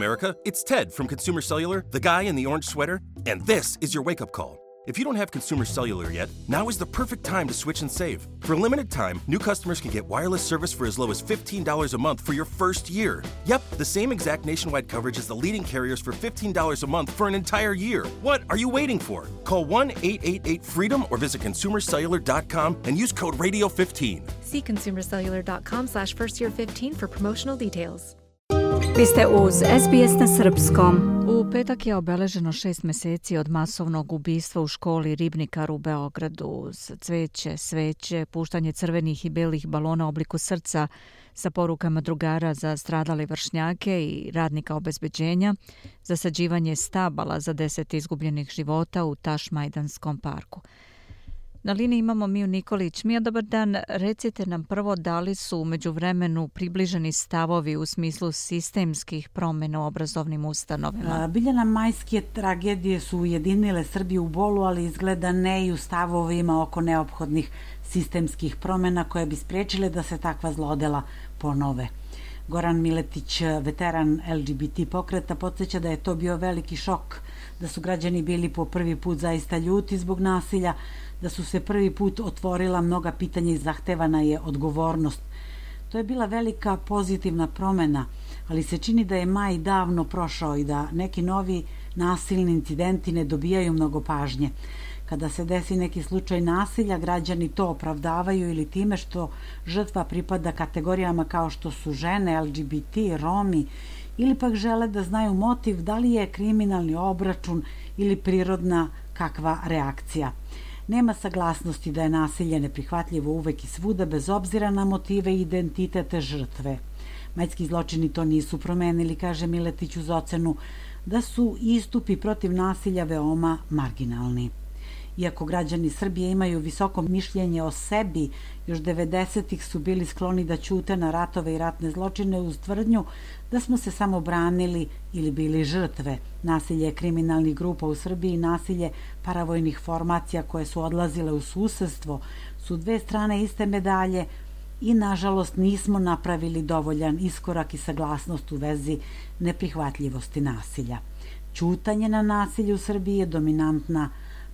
America. It's Ted from Consumer Cellular, the guy in the orange sweater, and this is your wake up call. If you don't have Consumer Cellular yet, now is the perfect time to switch and save. For a limited time, new customers can get wireless service for as low as $15 a month for your first year. Yep, the same exact nationwide coverage as the leading carriers for $15 a month for an entire year. What are you waiting for? Call 1 888 freedom or visit consumercellular.com and use code radio15. See consumercellular.com slash first year 15 for promotional details. Vi ste uz SBS na Srpskom. U petak je obeleženo šest meseci od masovnog ubistva u školi Ribnikar u Beogradu. Cveće, sveće, puštanje crvenih i belih balona u obliku srca sa porukama drugara za stradale vršnjake i radnika obezbeđenja, zasađivanje stabala za deset izgubljenih života u Tašmajdanskom parku. Na liniji imamo Miju Nikolić. Mija, dobar dan. Recite nam prvo da li su umeđu vremenu približeni stavovi u smislu sistemskih promjena u obrazovnim ustanovima? Biljana majske tragedije su ujedinile Srbiju u bolu, ali izgleda ne i u stavovima oko neophodnih sistemskih promjena koje bi spriječile da se takva zlodela ponove. Goran Miletić, veteran LGBT pokreta, podsjeća da je to bio veliki šok, da su građani bili po prvi put zaista ljuti zbog nasilja, da su se prvi put otvorila mnoga pitanja i zahtevana je odgovornost. To je bila velika pozitivna promena, ali se čini da je maj davno prošao i da neki novi nasilni incidenti ne dobijaju mnogo pažnje. Kada se desi neki slučaj nasilja, građani to opravdavaju ili time što žrtva pripada kategorijama kao što su žene, LGBT, Romi, ili pak žele da znaju motiv da li je kriminalni obračun ili prirodna kakva reakcija. Nema saglasnosti da je nasilje neprihvatljivo uvek i svuda bez obzira na motive i identitete žrtve. Majski zločini to nisu promenili, kaže Miletić uz ocenu, da su istupi protiv nasilja veoma marginalni. Iako građani Srbije imaju visoko mišljenje o sebi, još 90-ih su bili skloni da ćute na ratove i ratne zločine uz tvrdnju da smo se samo branili ili bili žrtve. Nasilje kriminalnih grupa u Srbiji i nasilje paravojnih formacija koje su odlazile u susedstvo su dve strane iste medalje i nažalost nismo napravili dovoljan iskorak i saglasnost u vezi neprihvatljivosti nasilja. Ćutanje na nasilje u Srbiji je dominantna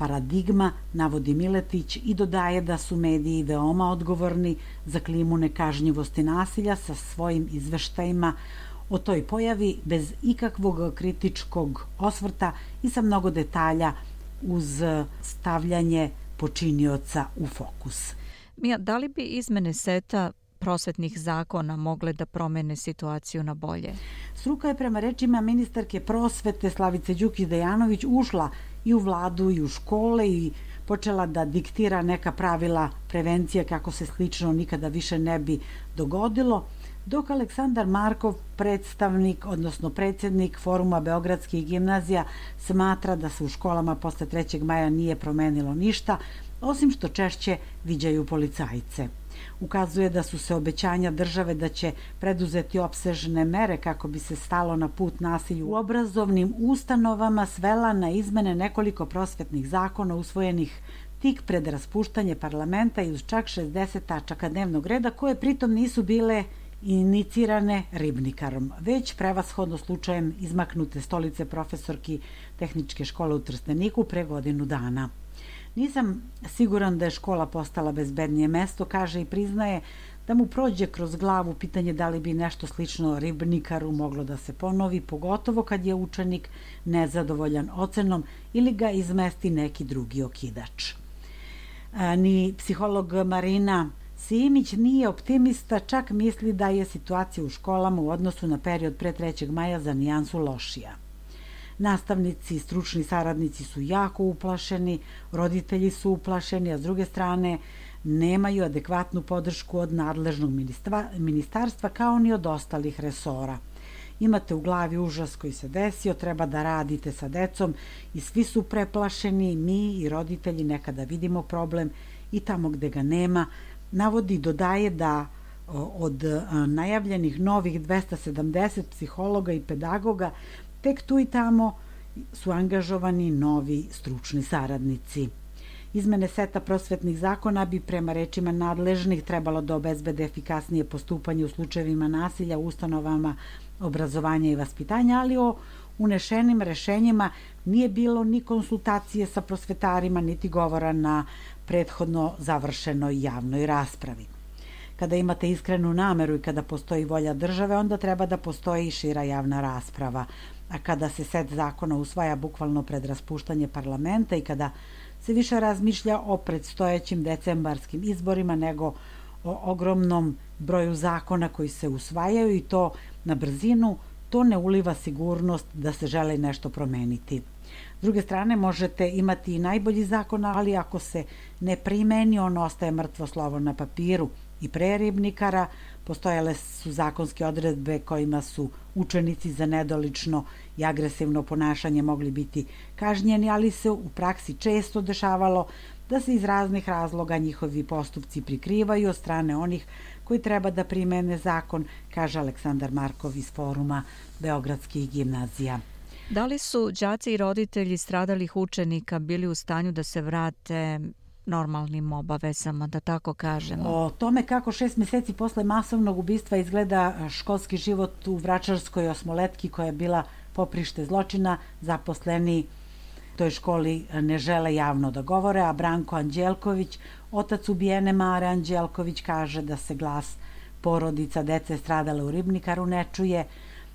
paradigma, navodi Miletić i dodaje da su mediji veoma odgovorni za klimu nekažnjivosti nasilja sa svojim izveštajima o toj pojavi bez ikakvog kritičkog osvrta i sa mnogo detalja uz stavljanje počinioca u fokus. Mija, da li bi izmene seta prosvetnih zakona mogle da promene situaciju na bolje? Struka je prema rečima ministarke prosvete Slavice Đukić-Dejanović ušla i u vladu i u škole i počela da diktira neka pravila prevencije kako se slično nikada više ne bi dogodilo, dok Aleksandar Markov, predstavnik, odnosno predsjednik Foruma Beogradskih gimnazija, smatra da se u školama posle 3. maja nije promenilo ništa, osim što češće viđaju policajce ukazuje da su se obećanja države da će preduzeti opsežne mere kako bi se stalo na put nasilju u obrazovnim ustanovama svela na izmene nekoliko prosvetnih zakona usvojenih tik pred raspuštanje parlamenta i uz čak 60 tačaka dnevnog reda koje pritom nisu bile inicirane ribnikarom, već prevashodno slučajem izmaknute stolice profesorki Tehničke škole u Trsteniku pre godinu dana. Nisam siguran da je škola postala bezbednije mesto, kaže i priznaje da mu prođe kroz glavu pitanje da li bi nešto slično ribnikaru moglo da se ponovi, pogotovo kad je učenik nezadovoljan ocenom ili ga izmesti neki drugi okidač. Ni psiholog Marina Simić nije optimista, čak misli da je situacija u školama u odnosu na period pre 3. maja za nijansu lošija. Nastavnici i stručni saradnici su jako uplašeni, roditelji su uplašeni, a s druge strane nemaju adekvatnu podršku od nadležnog ministarstva kao ni od ostalih resora. Imate u glavi užas koji se desio, treba da radite sa decom i svi su preplašeni, mi i roditelji nekada vidimo problem i tamo gde ga nema, navodi dodaje da od najavljenih novih 270 psihologa i pedagoga tek tu i tamo su angažovani novi stručni saradnici. Izmene seta prosvetnih zakona bi prema rečima nadležnih trebalo da obezbede efikasnije postupanje u slučajevima nasilja u ustanovama obrazovanja i vaspitanja, ali o unešenim rešenjima nije bilo ni konsultacije sa prosvetarima, niti govora na prethodno završenoj javnoj raspravi. Kada imate iskrenu nameru i kada postoji volja države, onda treba da postoji i šira javna rasprava. A kada se set zakona usvaja bukvalno pred raspuštanje parlamenta i kada se više razmišlja o predstojećim decembarskim izborima nego o ogromnom broju zakona koji se usvajaju i to na brzinu, to ne uliva sigurnost da se žele nešto promeniti. S druge strane, možete imati i najbolji zakon, ali ako se ne primeni, on ostaje mrtvo slovo na papiru i pre ribnikara, postojale su zakonske odredbe kojima su učenici za nedolično i agresivno ponašanje mogli biti kažnjeni, ali se u praksi često dešavalo da se iz raznih razloga njihovi postupci prikrivaju od strane onih koji treba da primene zakon, kaže Aleksandar Markov iz foruma Beogradskih gimnazija. Da li su đaci i roditelji stradalih učenika bili u stanju da se vrate normalnim obavezama, da tako kažemo. O tome kako šest meseci posle masovnog ubistva izgleda školski život u Vračarskoj osmoletki koja je bila poprište zločina, zaposleni toj školi ne žele javno da govore, a Branko Anđelković, otac ubijene Mare Anđelković, kaže da se glas porodica dece stradale u Ribnikaru ne čuje,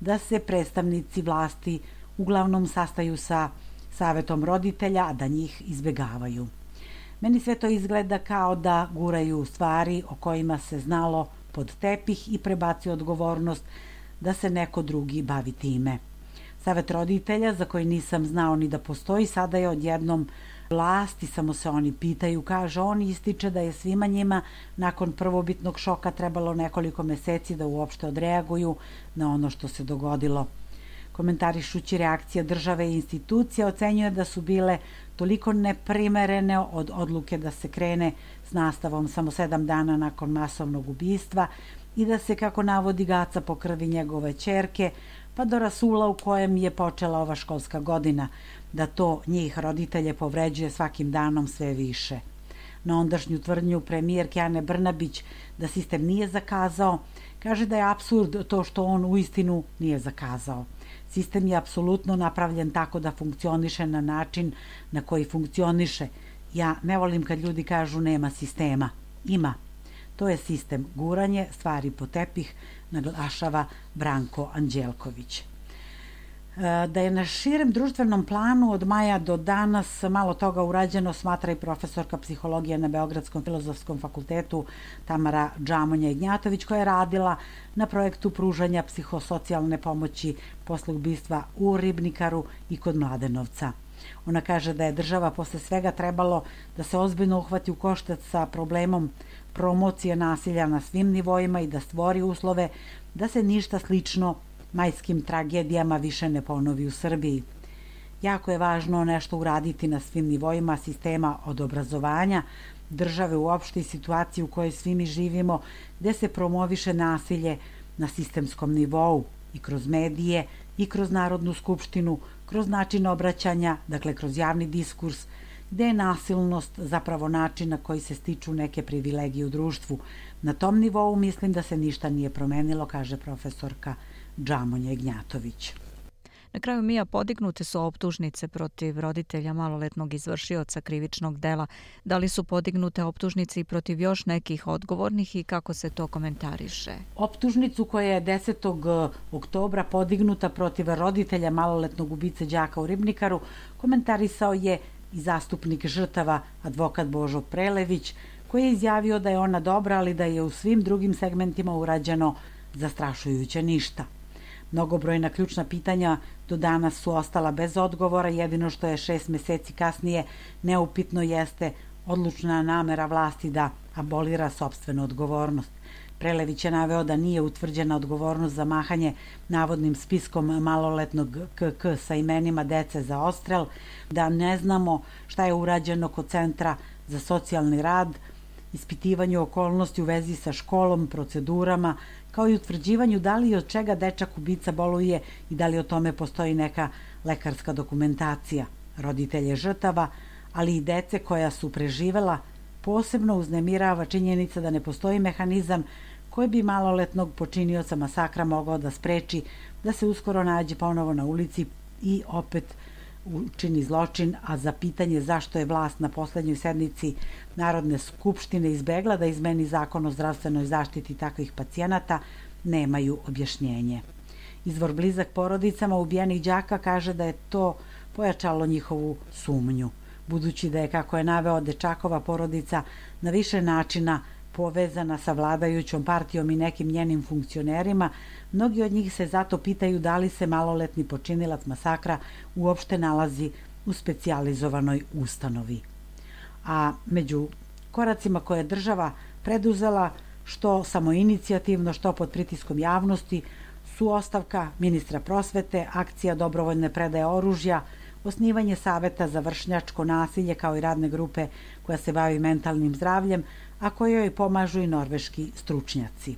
da se predstavnici vlasti uglavnom sastaju sa savetom roditelja, a da njih izbegavaju. Meni sve to izgleda kao da guraju stvari o kojima se znalo pod tepih i prebaci odgovornost da se neko drugi bavi time. Savet roditelja, za koji nisam znao ni da postoji, sada je odjednom vlasti, samo se oni pitaju, kaže, on ističe da je svima njima nakon prvobitnog šoka trebalo nekoliko meseci da uopšte odreaguju na ono što se dogodilo. Komentarišući reakcija države i institucija, ocenjuje da su bile toliko neprimerene od odluke da se krene s nastavom samo sedam dana nakon masovnog ubistva i da se, kako navodi Gaca, po krvi njegove čerke, pa do rasula u kojem je počela ova školska godina, da to njih roditelje povređuje svakim danom sve više. Na ondašnju tvrdnju premijerke Ane Brnabić da sistem nije zakazao, kaže da je absurd to što on u istinu nije zakazao. Sistem je apsolutno napravljen tako da funkcioniše na način na koji funkcioniše. Ja ne volim kad ljudi kažu nema sistema. Ima. To je sistem guranje stvari po tepih, naglašava Branko Anđelković. E, da je na širem društvenom planu od maja do danas malo toga urađeno, smatra i profesorka psihologije na Beogradskom filozofskom fakultetu Tamara Džamonja Ignjatović, koja je radila na projektu pružanja psihosocijalne pomoći posle ubistva u Ribnikaru i kod Mladenovca. Ona kaže da je država posle svega trebalo da se ozbiljno uhvati u koštac sa problemom promocije nasilja na svim nivoima i da stvori uslove da se ništa slično majskim tragedijama više ne ponovi u Srbiji. Jako je važno nešto uraditi na svim nivoima sistema od obrazovanja, države uopšte i situaciji u kojoj svi mi živimo, gde se promoviše nasilje na sistemskom nivou i kroz medije i kroz Narodnu skupštinu, kroz način obraćanja, dakle kroz javni diskurs, gde je nasilnost zapravo način na koji se stiču neke privilegije u društvu. Na tom nivou mislim da se ništa nije promenilo, kaže profesorka Džamonja Ignjatović. Na kraju Mija podignute su optužnice protiv roditelja maloletnog izvršioca krivičnog dela. Da li su podignute optužnice i protiv još nekih odgovornih i kako se to komentariše? Optužnicu koja je 10. oktobra podignuta protiv roditelja maloletnog ubice đaka u Ribnikaru komentarisao je i zastupnik žrtava advokat Božo Prelević koji je izjavio da je ona dobra ali da je u svim drugim segmentima urađeno zastrašujuće ništa. Mnogobrojna ključna pitanja do danas su ostala bez odgovora, jedino što je šest meseci kasnije neupitno jeste odlučna namera vlasti da abolira sobstvenu odgovornost. Prelević je naveo da nije utvrđena odgovornost za mahanje navodnim spiskom maloletnog KK sa imenima dece za ostrel, da ne znamo šta je urađeno kod Centra za socijalni rad, ispitivanju okolnosti u vezi sa školom, procedurama, kao i utvrđivanju da li od čega dečak ubica boluje i da li o tome postoji neka lekarska dokumentacija. Roditelje žrtava, ali i dece koja su preživela, posebno uznemirava činjenica da ne postoji mehanizam koji bi maloletnog počinioca masakra mogao da spreči da se uskoro nađe ponovo na ulici i opet učini zločin, a za pitanje zašto je vlast na poslednjoj sednici Narodne skupštine izbegla da izmeni zakon o zdravstvenoj zaštiti takvih pacijenata, nemaju objašnjenje. Izvor blizak porodicama ubijenih đaka kaže da je to pojačalo njihovu sumnju, budući da je, kako je naveo dečakova porodica, na više načina povezana sa vladajućom partijom i nekim njenim funkcionerima, mnogi od njih se zato pitaju da li se maloletni počinilac masakra uopšte nalazi u specijalizovanoj ustanovi. A među koracima koje je država preduzela, što samoinicijativno, što pod pritiskom javnosti, su ostavka ministra prosvete, akcija dobrovoljne predaje oružja, osnivanje saveta za vršnjačko nasilje kao i radne grupe koja se bavi mentalnim zdravljem, a kojoj pomažu i norveški stručnjaci.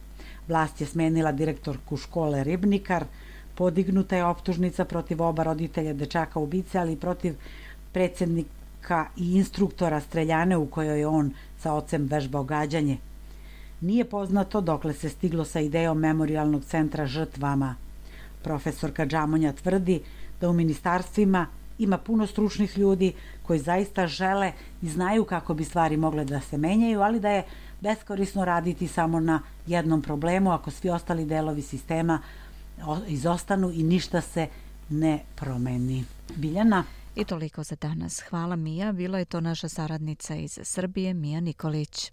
Vlast je smenila direktorku škole Ribnikar, podignuta je optužnica protiv oba roditelja dečaka ubice, ali protiv predsednika i instruktora streljane u kojoj je on sa ocem vežbao gađanje. Nije poznato dokle se stiglo sa idejom memorialnog centra žrtvama. Profesorka Džamonja tvrdi da u ministarstvima ima puno stručnih ljudi koji zaista žele i znaju kako bi stvari mogle da se menjaju, ali da je beskorisno raditi samo na jednom problemu ako svi ostali delovi sistema izostanu i ništa se ne promeni. Biljana? I toliko za danas. Hvala Mija. Bila je to naša saradnica iz Srbije, Mija Nikolić.